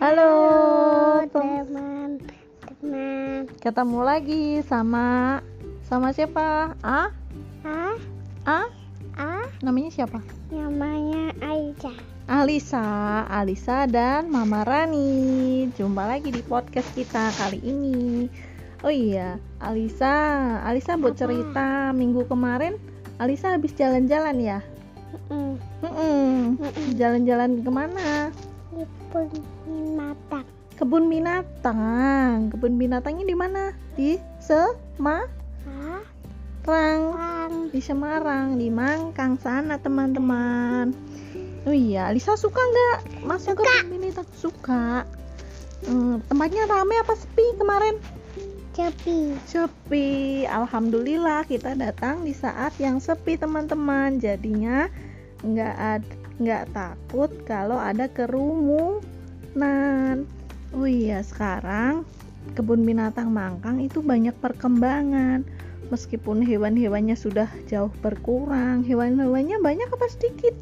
Halo, Halo tem- teman-teman. ketemu lagi sama sama siapa? A? Ah, A? ah, Namanya siapa? namanya Aisyah. Alisa, Alisa dan Mama Rani. Jumpa lagi di podcast kita kali ini. Oh iya, Alisa, Alisa buat Apa? cerita minggu kemarin Alisa habis jalan-jalan ya? Mm, Mm-mm. mm-mm. Jalan-jalan ke mana? Ipun mata. Kebun binatang. Kebun binatangnya di mana? Di Semarang. Ah, ang, Di Semarang, di Mangkang sana teman-teman. Oh iya, Alisa suka nggak masuk ke Suka. kebun binatang? Suka. Hmm, tempatnya rame apa sepi kemarin? cepi. Sepi. Alhamdulillah kita datang di saat yang sepi teman-teman. Jadinya nggak ad- nggak takut kalau ada kerumunan. Oh iya, sekarang kebun binatang Mangkang itu banyak perkembangan. Meskipun hewan-hewannya sudah jauh berkurang, hewan-hewannya banyak apa sedikit?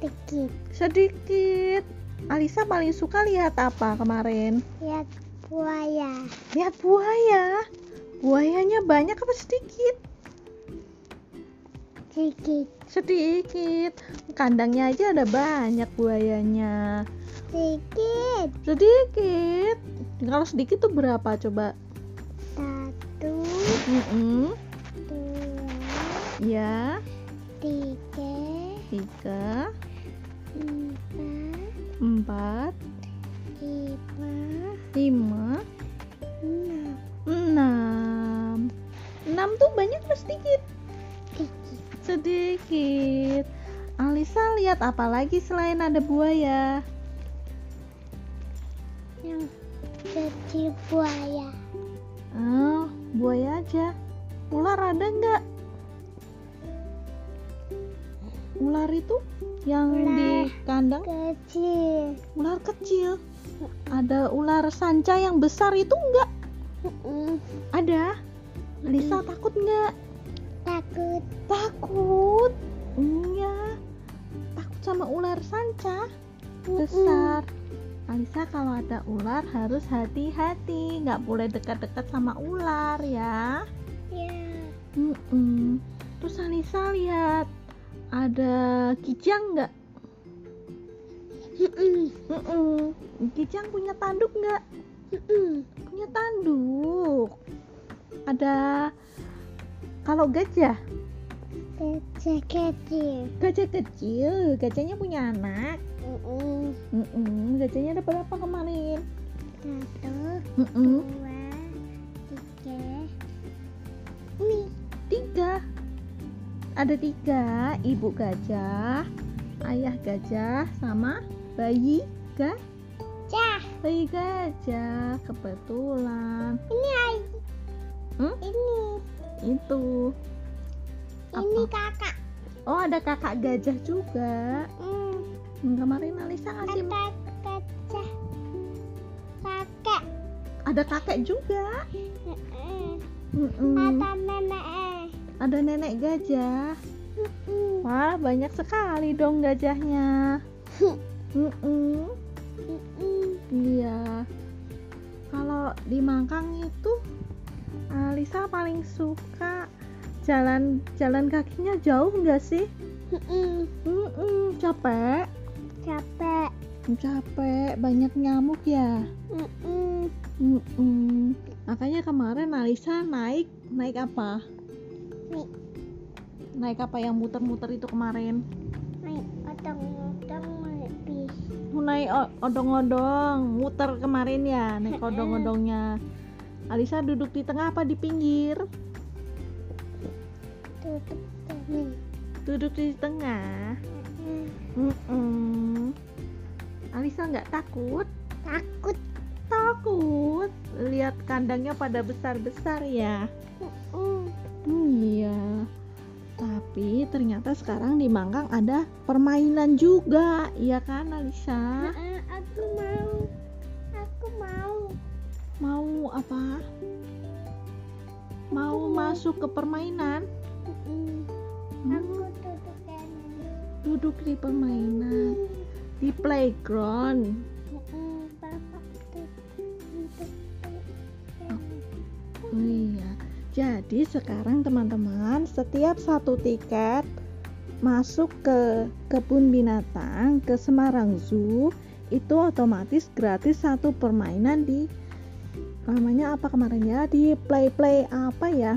Dikit. Sedikit. Alisa paling suka lihat apa kemarin? Lihat buaya. Lihat buaya. Buayanya banyak apa sedikit? Dikit. Sedikit. Kandangnya aja ada banyak buayanya. Dikit. Sedikit. Kalau sedikit tuh berapa coba? Satu, Mm-mm. dua, Ya, tiga, tiga, empat, empat, lima, lima, enam. enam. Enam tuh banyak apa sedikit? Dikit. Sedikit. Alisa lihat apa lagi selain ada buaya? Yang kecil buaya. Ah, buaya aja. Ular ada nggak? Ular itu yang di Ular. kandang Kecil. ular kecil. Ada ular sanca yang besar itu nggak? Mm-mm. Ada. Lisa takut nggak? Takut. Takut. Iya. Takut sama ular sanca besar. Alisa kalau ada ular harus hati-hati, nggak boleh dekat-dekat sama ular ya. Ya. Mm-mm. Terus Alisa lihat ada kijang nggak? Mm-mm. Kijang punya tanduk nggak? Mm-mm. Punya tanduk. Ada kalau gajah, Kecil kecil. gajah kecil, gajahnya punya anak. Mm-mm. Mm-mm. Gajahnya ada berapa kemarin? Satu, Mm-mm. dua, tiga. Ini. Tiga. Ada tiga, ibu gajah, ayah gajah, sama bayi gajah. Bayi gajah, kebetulan. Ini ay. Hmm? Ini. Itu. Ini Apa? kakak. Oh, ada kakak gajah juga. Hmm. Kemarin Alisa ngasih Kakak gajah. Kakek. ada kakek juga. Mm-mm. Mm-mm. Ada nenek. Ada nenek gajah. Mm-mm. Wah, banyak sekali dong gajahnya. Mm-mm. Mm-mm. Iya. Kalau di Mangkang itu Alisa paling suka jalan jalan kakinya jauh nggak sih? Mm-mm. Mm-mm, capek, Capek. capek, banyak nyamuk ya. Mm-mm. Mm-mm. Makanya kemarin Alisa naik naik apa? Nih, Naik apa yang muter-muter itu kemarin? naik otong-otong lebih. Naik o- odong-odong, muter kemarin ya, naik odong-odongnya. Alisa duduk di tengah apa di pinggir? Duduk di tengah. Alisa nggak takut? Takut. Takut. Lihat kandangnya pada besar-besar ya. Mm-mm. Iya. Tapi ternyata sekarang di Mangkang ada permainan juga, iya kan Alisa? Ah, aku mau mau apa? Mau Ini. masuk ke permainan. Hmm. aku duduk duduk di permainan. Mm. Di playground. Oh iya. Jadi sekarang teman-teman setiap satu tiket masuk ke kebun binatang ke Semarang Zoo itu otomatis gratis satu permainan di namanya apa kemarin ya? Di play play apa ya?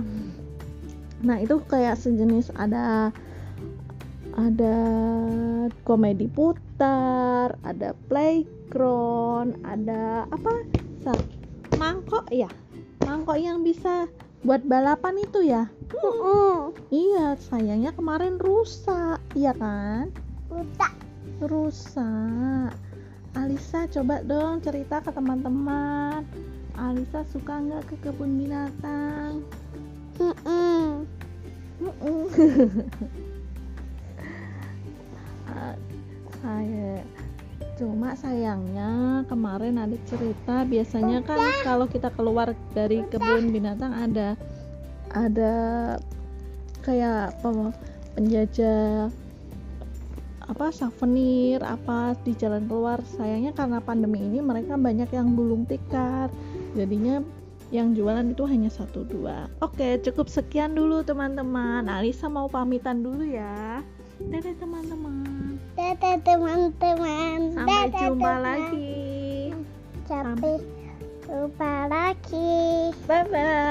Nah itu kayak sejenis ada ada komedi putar ada playground ada apa? Mangkok ya mangkok yang bisa buat balapan itu ya? Mm-mm. iya sayangnya kemarin rusak iya kan? Udah. rusak. Alisa coba dong cerita ke teman-teman Alisa suka nggak ke kebun binatang. Mm-mm. Ah, saya cuma sayangnya kemarin ada cerita biasanya kan kalau kita keluar dari kebun binatang ada ada kayak apa penjajah apa souvenir apa di jalan keluar. Sayangnya karena pandemi ini mereka banyak yang gulung tikar jadinya yang jualan itu hanya satu dua oke cukup sekian dulu teman-teman Alisa mau pamitan dulu ya dadah teman-teman Dadah teman-teman. sampai Dadah, jumpa teman. lagi Sampai jumpa lagi. bye bye